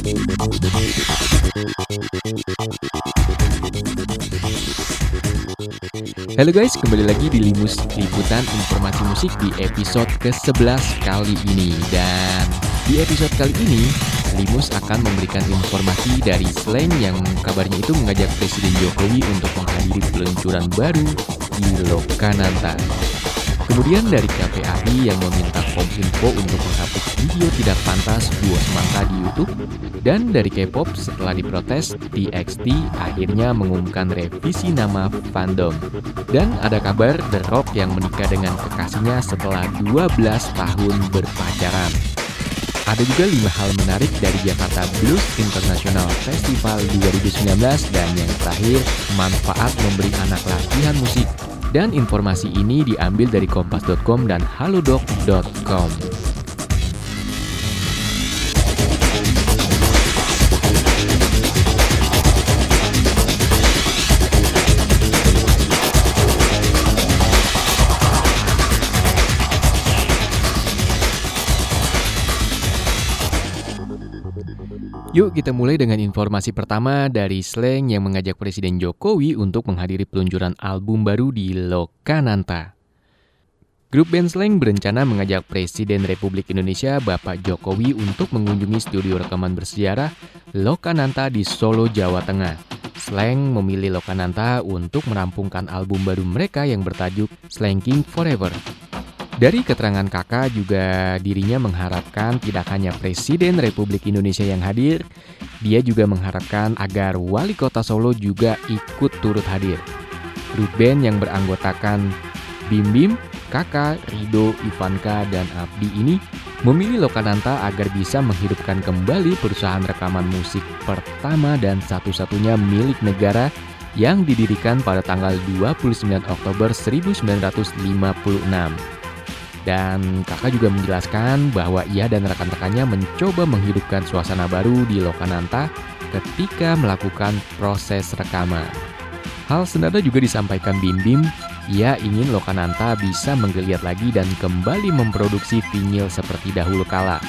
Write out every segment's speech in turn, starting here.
Halo guys, kembali lagi di Limus Liputan Informasi Musik di episode ke-11 kali ini. Dan di episode kali ini, Limus akan memberikan informasi dari Slang yang kabarnya itu mengajak Presiden Jokowi untuk menghadiri peluncuran baru di Lokananta Kemudian dari KPAI yang meminta Kominfo untuk menghapus video tidak pantas dua semangka di YouTube. Dan dari K-pop setelah diprotes, TXT akhirnya mengumumkan revisi nama fandom. Dan ada kabar The Rock yang menikah dengan kekasihnya setelah 12 tahun berpacaran. Ada juga lima hal menarik dari Jakarta Blues International Festival 2019 dan yang terakhir, manfaat memberi anak latihan musik dan informasi ini diambil dari kompas.com dan halodoc.com. Yuk kita mulai dengan informasi pertama dari Slang yang mengajak Presiden Jokowi untuk menghadiri peluncuran album baru di Lokananta. Grup band Slang berencana mengajak Presiden Republik Indonesia Bapak Jokowi untuk mengunjungi studio rekaman bersejarah Lokananta di Solo, Jawa Tengah. Slang memilih Lokananta untuk merampungkan album baru mereka yang bertajuk Slanking Forever. Dari keterangan kakak juga dirinya mengharapkan tidak hanya Presiden Republik Indonesia yang hadir, dia juga mengharapkan agar Wali Kota Solo juga ikut turut hadir. Grup band yang beranggotakan Bim Bim, Kakak, Rido, Ivanka, dan Abdi ini memilih Lokananta agar bisa menghidupkan kembali perusahaan rekaman musik pertama dan satu-satunya milik negara yang didirikan pada tanggal 29 Oktober 1956. Dan kakak juga menjelaskan bahwa ia dan rekan-rekannya mencoba menghidupkan suasana baru di Lokananta ketika melakukan proses rekaman. Hal senada juga disampaikan Bim Bim, ia ingin Lokananta bisa menggeliat lagi dan kembali memproduksi vinyl seperti dahulu kala.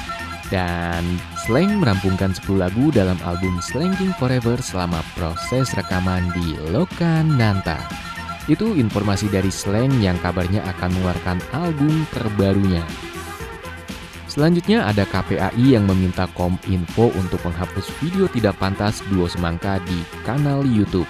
Dan Slang merampungkan 10 lagu dalam album Slanking Forever selama proses rekaman di Lokananta. Itu informasi dari Slang yang kabarnya akan mengeluarkan album terbarunya. Selanjutnya ada KPAI yang meminta Kominfo untuk menghapus video tidak pantas duo semangka di kanal YouTube.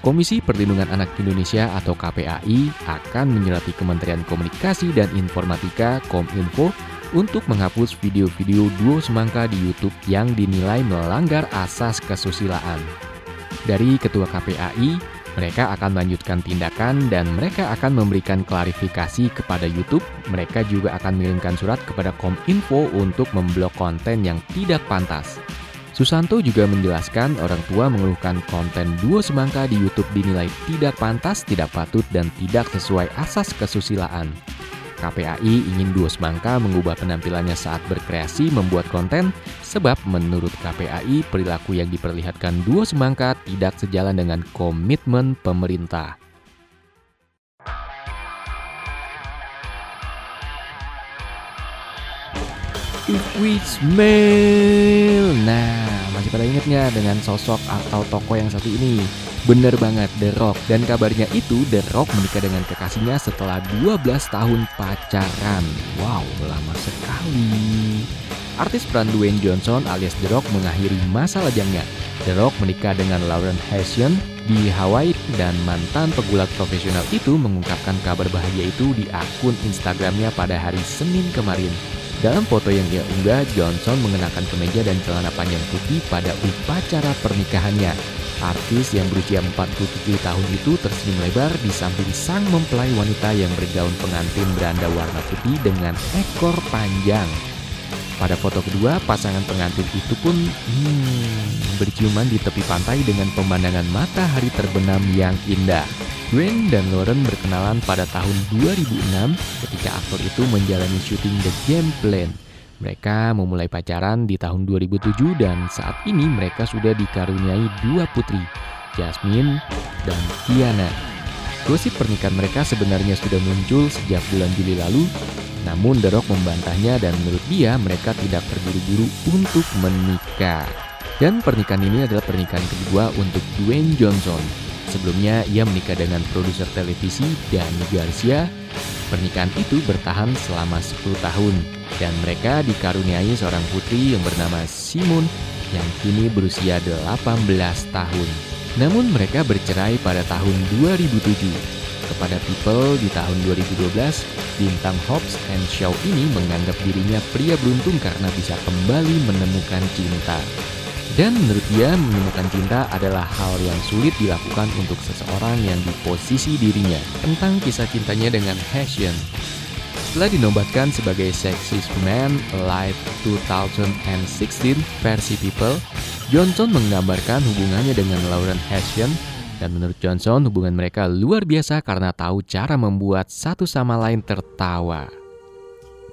Komisi Perlindungan Anak Indonesia atau KPAI akan menyelati Kementerian Komunikasi dan Informatika Kominfo untuk menghapus video-video duo semangka di YouTube yang dinilai melanggar asas kesusilaan. Dari Ketua KPAI, mereka akan melanjutkan tindakan dan mereka akan memberikan klarifikasi kepada YouTube. Mereka juga akan mengirimkan surat kepada Kominfo untuk memblok konten yang tidak pantas. Susanto juga menjelaskan orang tua mengeluhkan konten dua semangka di YouTube dinilai tidak pantas, tidak patut, dan tidak sesuai asas kesusilaan. KPAI ingin Dua Semangka mengubah penampilannya saat berkreasi membuat konten sebab menurut KPAI perilaku yang diperlihatkan Dua Semangka tidak sejalan dengan komitmen pemerintah. If we smell, nah masih pada inget nggak dengan sosok atau tokoh yang satu ini? Bener banget, The Rock. Dan kabarnya itu The Rock menikah dengan kekasihnya setelah 12 tahun pacaran. Wow, lama sekali. Artis peran Dwayne Johnson alias The Rock mengakhiri masa lajangnya. The Rock menikah dengan Lauren Hessian di Hawaii dan mantan pegulat profesional itu mengungkapkan kabar bahagia itu di akun Instagramnya pada hari Senin kemarin. Dalam foto yang ia unggah, Johnson mengenakan kemeja dan celana panjang putih pada upacara pernikahannya. Artis yang berusia 47 tahun itu tersenyum lebar di samping sang mempelai wanita yang bergaun pengantin beranda warna putih dengan ekor panjang. Pada foto kedua, pasangan pengantin itu pun hmm, berciuman di tepi pantai dengan pemandangan matahari terbenam yang indah. Gwen dan Lauren berkenalan pada tahun 2006 ketika aktor itu menjalani syuting The Game Plan. Mereka memulai pacaran di tahun 2007 dan saat ini mereka sudah dikaruniai dua putri, Jasmine dan Kiana. Gosip pernikahan mereka sebenarnya sudah muncul sejak bulan Juli lalu, namun The membantahnya dan menurut dia mereka tidak terburu-buru untuk menikah. Dan pernikahan ini adalah pernikahan kedua untuk Dwayne Johnson. Sebelumnya ia menikah dengan produser televisi Danny Garcia. Pernikahan itu bertahan selama 10 tahun dan mereka dikaruniai seorang putri yang bernama Simon yang kini berusia 18 tahun. Namun mereka bercerai pada tahun 2007. Kepada People di tahun 2012, bintang Hobbs and Shaw ini menganggap dirinya pria beruntung karena bisa kembali menemukan cinta. Dan menurut dia, menemukan cinta adalah hal yang sulit dilakukan untuk seseorang yang di posisi dirinya. Tentang kisah cintanya dengan Hessian, setelah dinobatkan sebagai Sexiest Man Alive 2016 versi People, Johnson menggambarkan hubungannya dengan Lauren Hessian dan menurut Johnson hubungan mereka luar biasa karena tahu cara membuat satu sama lain tertawa.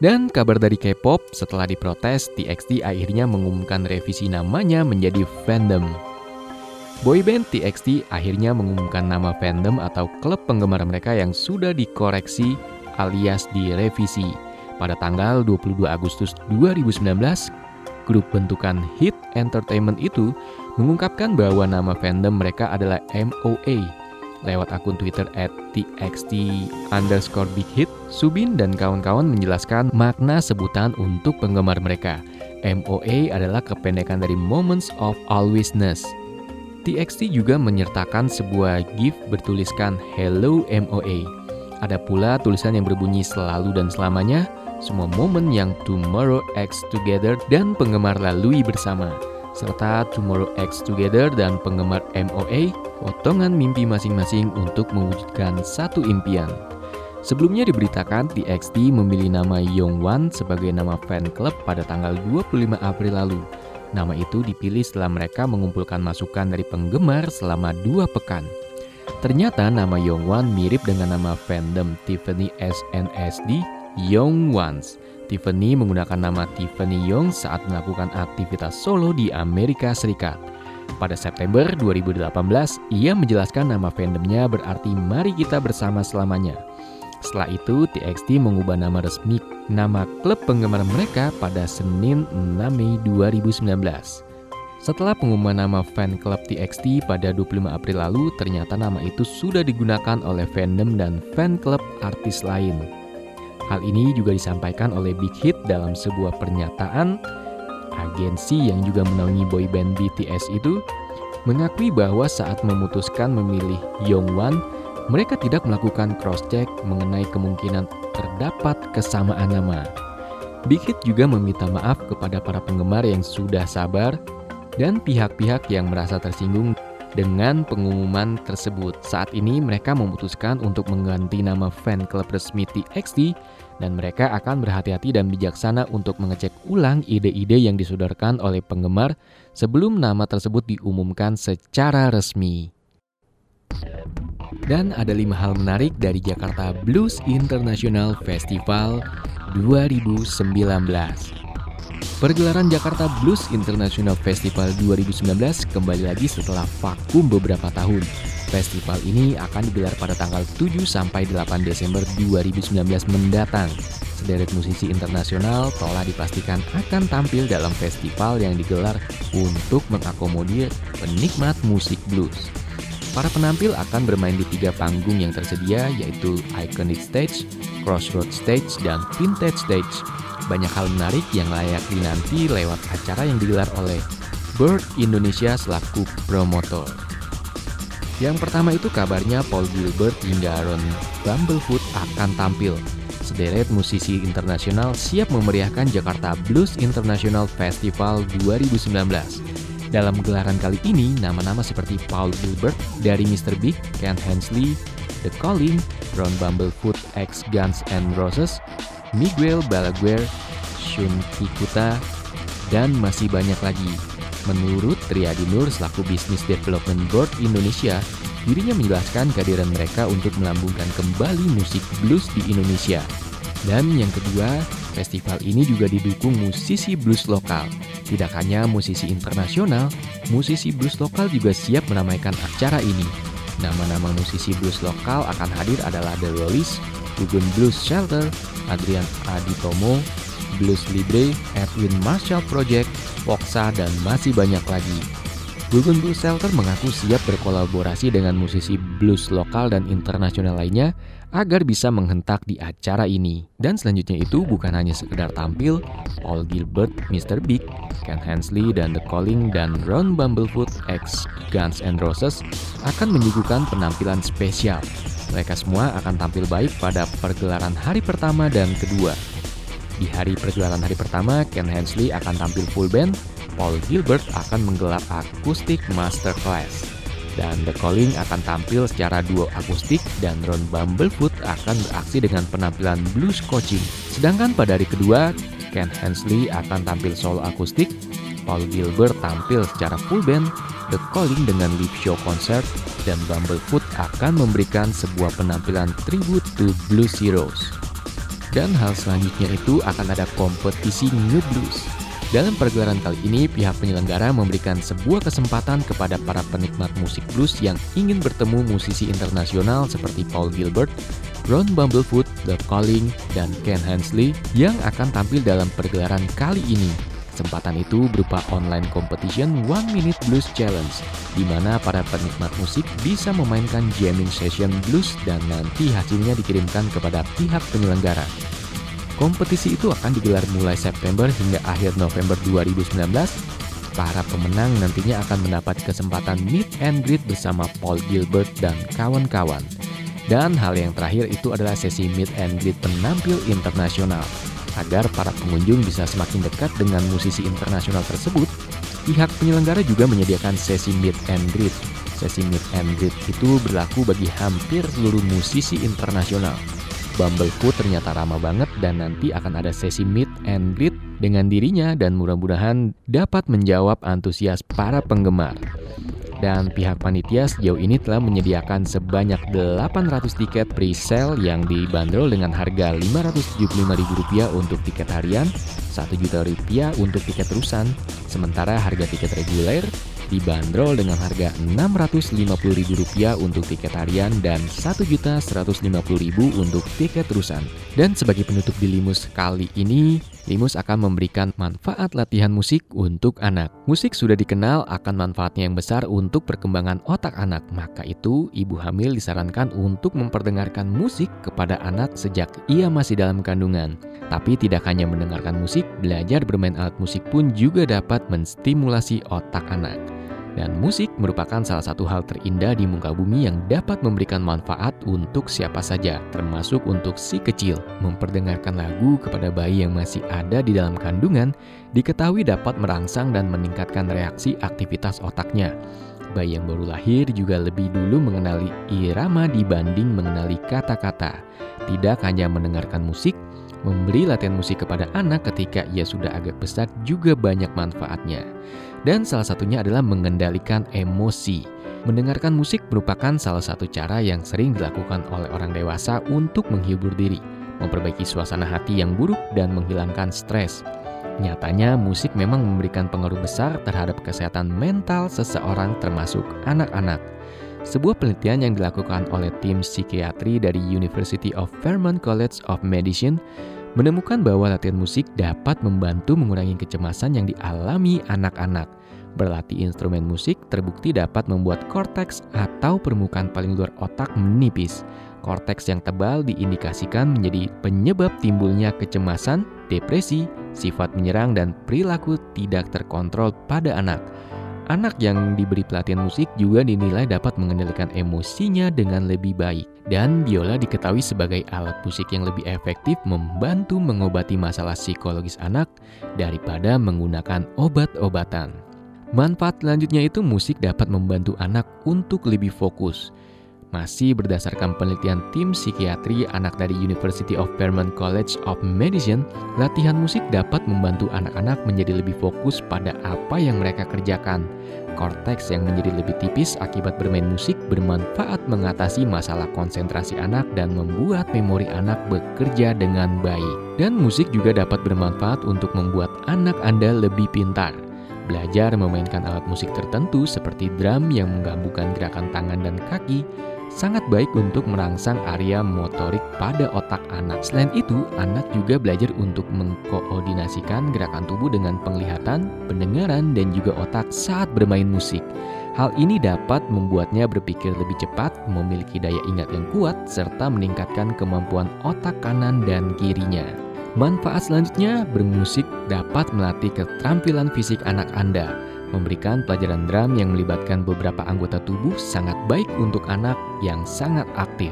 Dan kabar dari K-pop setelah diprotes, TXT akhirnya mengumumkan revisi namanya menjadi Fandom. Boyband TXT akhirnya mengumumkan nama fandom atau klub penggemar mereka yang sudah dikoreksi alias direvisi. Pada tanggal 22 Agustus 2019, grup bentukan Hit Entertainment itu mengungkapkan bahwa nama fandom mereka adalah MOA. Lewat akun Twitter at txt underscore big hit, Subin dan kawan-kawan menjelaskan makna sebutan untuk penggemar mereka. MOA adalah kependekan dari Moments of Alwaysness. TXT juga menyertakan sebuah GIF bertuliskan Hello MOA. Ada pula tulisan yang berbunyi selalu dan selamanya, semua momen yang Tomorrow X Together dan penggemar lalui bersama, serta Tomorrow X Together dan penggemar MOA, potongan mimpi masing-masing untuk mewujudkan satu impian. Sebelumnya diberitakan TXT memilih nama Yongwan sebagai nama fan club pada tanggal 25 April lalu. Nama itu dipilih setelah mereka mengumpulkan masukan dari penggemar selama dua pekan. Ternyata nama Yongwan mirip dengan nama fandom Tiffany SNSD Young Ones. Tiffany menggunakan nama Tiffany Young saat melakukan aktivitas solo di Amerika Serikat. Pada September 2018, ia menjelaskan nama fandomnya berarti mari kita bersama selamanya. Setelah itu, TXT mengubah nama resmi nama klub penggemar mereka pada Senin 6 Mei 2019. Setelah pengumuman nama fan club TXT pada 25 April lalu, ternyata nama itu sudah digunakan oleh fandom dan fan club artis lain. Hal ini juga disampaikan oleh Big Hit dalam sebuah pernyataan. Agensi yang juga menaungi boyband BTS itu mengakui bahwa saat memutuskan memilih Yongwan, mereka tidak melakukan cross-check mengenai kemungkinan terdapat kesamaan nama. Big Hit juga meminta maaf kepada para penggemar yang sudah sabar dan pihak-pihak yang merasa tersinggung dengan pengumuman tersebut. Saat ini mereka memutuskan untuk mengganti nama fan club resmi TXT dan mereka akan berhati-hati dan bijaksana untuk mengecek ulang ide-ide yang disodorkan oleh penggemar sebelum nama tersebut diumumkan secara resmi. Dan ada lima hal menarik dari Jakarta Blues International Festival 2019. Pergelaran Jakarta Blues International Festival 2019 kembali lagi setelah vakum beberapa tahun. Festival ini akan digelar pada tanggal 7 sampai 8 Desember 2019 mendatang. Sederet musisi internasional telah dipastikan akan tampil dalam festival yang digelar untuk mengakomodir penikmat musik blues. Para penampil akan bermain di tiga panggung yang tersedia yaitu Iconic Stage, Crossroad Stage, dan Vintage Stage. Banyak hal menarik yang layak dinanti lewat acara yang digelar oleh Bird Indonesia selaku promotor. Yang pertama itu kabarnya Paul Gilbert hingga Aaron Bumblefoot akan tampil. Sederet musisi internasional siap memeriahkan Jakarta Blues International Festival 2019. Dalam gelaran kali ini, nama-nama seperti Paul Gilbert dari Mr. Big, Ken Hensley, The Calling, Ron Bumblefoot X Guns and Roses, Miguel Balaguer, Shun Kikuta, dan masih banyak lagi. Menurut Triadi Nur selaku Business Development Board Indonesia, dirinya menjelaskan kehadiran mereka untuk melambungkan kembali musik blues di Indonesia. Dan yang kedua, festival ini juga didukung musisi blues lokal. Tidak hanya musisi internasional, musisi blues lokal juga siap meramaikan acara ini. Nama-nama musisi blues lokal akan hadir adalah The Rollies, Gugun Blues Shelter, Adrian Aditomo, Blues Libre, Edwin Marshall Project, Foxa, dan masih banyak lagi. Gugun Blues Shelter mengaku siap berkolaborasi dengan musisi blues lokal dan internasional lainnya agar bisa menghentak di acara ini. Dan selanjutnya itu bukan hanya sekedar tampil, Paul Gilbert, Mr. Big, Ken Hensley, dan The Calling, dan Ron Bumblefoot X Guns N' Roses akan menyuguhkan penampilan spesial. Mereka semua akan tampil baik pada pergelaran hari pertama dan kedua. Di hari pergelaran hari pertama, Ken Hensley akan tampil full band, Paul Gilbert akan menggelar akustik masterclass. Dan The Calling akan tampil secara duo akustik dan Ron Bumblefoot akan beraksi dengan penampilan blues coaching. Sedangkan pada hari kedua, Ken Hensley akan tampil solo akustik, Paul Gilbert tampil secara full band, The Calling dengan live show concert, dan Bumblefoot akan memberikan sebuah penampilan tribute to Blues Heroes. Dan hal selanjutnya itu akan ada kompetisi New Blues. Dalam pergelaran kali ini, pihak penyelenggara memberikan sebuah kesempatan kepada para penikmat musik blues yang ingin bertemu musisi internasional seperti Paul Gilbert, Ron Bumblefoot, The Calling, dan Ken Hensley yang akan tampil dalam pergelaran kali ini. Kesempatan itu berupa online competition One Minute Blues Challenge, di mana para penikmat musik bisa memainkan jamming session blues dan nanti hasilnya dikirimkan kepada pihak penyelenggara. Kompetisi itu akan digelar mulai September hingga akhir November 2019. Para pemenang nantinya akan mendapat kesempatan meet and greet bersama Paul Gilbert dan kawan-kawan. Dan hal yang terakhir itu adalah sesi meet and greet penampil internasional. Agar para pengunjung bisa semakin dekat dengan musisi internasional tersebut, pihak penyelenggara juga menyediakan sesi meet and greet. Sesi meet and greet itu berlaku bagi hampir seluruh musisi internasional. Bumblefoot ternyata ramah banget dan nanti akan ada sesi meet and greet dengan dirinya dan mudah-mudahan dapat menjawab antusias para penggemar. Dan pihak panitia sejauh ini telah menyediakan sebanyak 800 tiket pre-sale yang dibanderol dengan harga Rp575.000 untuk tiket harian, Rp1 juta rupiah untuk tiket terusan, sementara harga tiket reguler dibanderol dengan harga Rp650.000 untuk tiket harian dan Rp1.150.000 untuk tiket terusan. Dan sebagai penutup di Limus kali ini, Limus akan memberikan manfaat latihan musik untuk anak. Musik sudah dikenal akan manfaatnya yang besar untuk perkembangan otak anak, maka itu ibu hamil disarankan untuk memperdengarkan musik kepada anak sejak ia masih dalam kandungan. Tapi tidak hanya mendengarkan musik, belajar bermain alat musik pun juga dapat menstimulasi otak anak. Dan musik merupakan salah satu hal terindah di muka bumi yang dapat memberikan manfaat untuk siapa saja, termasuk untuk si kecil. Memperdengarkan lagu kepada bayi yang masih ada di dalam kandungan diketahui dapat merangsang dan meningkatkan reaksi aktivitas otaknya. Bayi yang baru lahir juga lebih dulu mengenali irama dibanding mengenali kata-kata. Tidak hanya mendengarkan musik, memberi latihan musik kepada anak ketika ia sudah agak besar juga banyak manfaatnya. Dan salah satunya adalah mengendalikan emosi. Mendengarkan musik merupakan salah satu cara yang sering dilakukan oleh orang dewasa untuk menghibur diri, memperbaiki suasana hati yang buruk, dan menghilangkan stres. Nyatanya, musik memang memberikan pengaruh besar terhadap kesehatan mental seseorang, termasuk anak-anak. Sebuah penelitian yang dilakukan oleh tim psikiatri dari University of Vermont College of Medicine menemukan bahwa latihan musik dapat membantu mengurangi kecemasan yang dialami anak-anak. Berlatih instrumen musik terbukti dapat membuat korteks atau permukaan paling luar otak menipis. Korteks yang tebal diindikasikan menjadi penyebab timbulnya kecemasan, depresi, sifat menyerang, dan perilaku tidak terkontrol pada anak. Anak yang diberi pelatihan musik juga dinilai dapat mengendalikan emosinya dengan lebih baik. Dan biola diketahui sebagai alat musik yang lebih efektif membantu mengobati masalah psikologis anak daripada menggunakan obat-obatan. Manfaat selanjutnya itu musik dapat membantu anak untuk lebih fokus. Masih berdasarkan penelitian tim psikiatri anak dari University of Vermont College of Medicine, latihan musik dapat membantu anak-anak menjadi lebih fokus pada apa yang mereka kerjakan. Korteks yang menjadi lebih tipis akibat bermain musik bermanfaat mengatasi masalah konsentrasi anak dan membuat memori anak bekerja dengan baik. Dan musik juga dapat bermanfaat untuk membuat anak Anda lebih pintar. Belajar memainkan alat musik tertentu seperti drum yang menggabungkan gerakan tangan dan kaki sangat baik untuk merangsang area motorik pada otak anak. Selain itu, anak juga belajar untuk mengkoordinasikan gerakan tubuh dengan penglihatan, pendengaran, dan juga otak saat bermain musik. Hal ini dapat membuatnya berpikir lebih cepat, memiliki daya ingat yang kuat, serta meningkatkan kemampuan otak kanan dan kirinya. Manfaat selanjutnya, bermusik dapat melatih keterampilan fisik anak Anda. Memberikan pelajaran drum yang melibatkan beberapa anggota tubuh sangat baik untuk anak yang sangat aktif.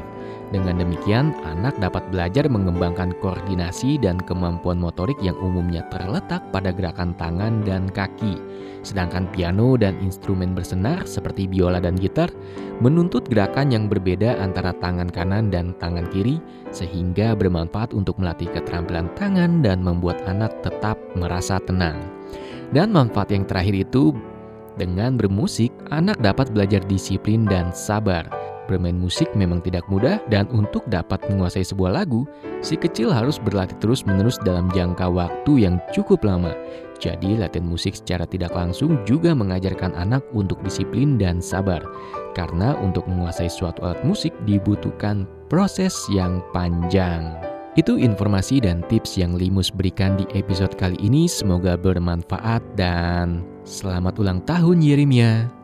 Dengan demikian, anak dapat belajar mengembangkan koordinasi dan kemampuan motorik yang umumnya terletak pada gerakan tangan dan kaki. Sedangkan piano dan instrumen bersenar seperti biola dan gitar menuntut gerakan yang berbeda antara tangan kanan dan tangan kiri, sehingga bermanfaat untuk melatih keterampilan tangan dan membuat anak tetap merasa tenang. Dan manfaat yang terakhir itu, dengan bermusik, anak dapat belajar disiplin dan sabar. Bermain musik memang tidak mudah dan untuk dapat menguasai sebuah lagu, si kecil harus berlatih terus-menerus dalam jangka waktu yang cukup lama. Jadi latihan musik secara tidak langsung juga mengajarkan anak untuk disiplin dan sabar. Karena untuk menguasai suatu alat musik dibutuhkan proses yang panjang. Itu informasi dan tips yang Limus berikan di episode kali ini. Semoga bermanfaat dan selamat ulang tahun Yeremia.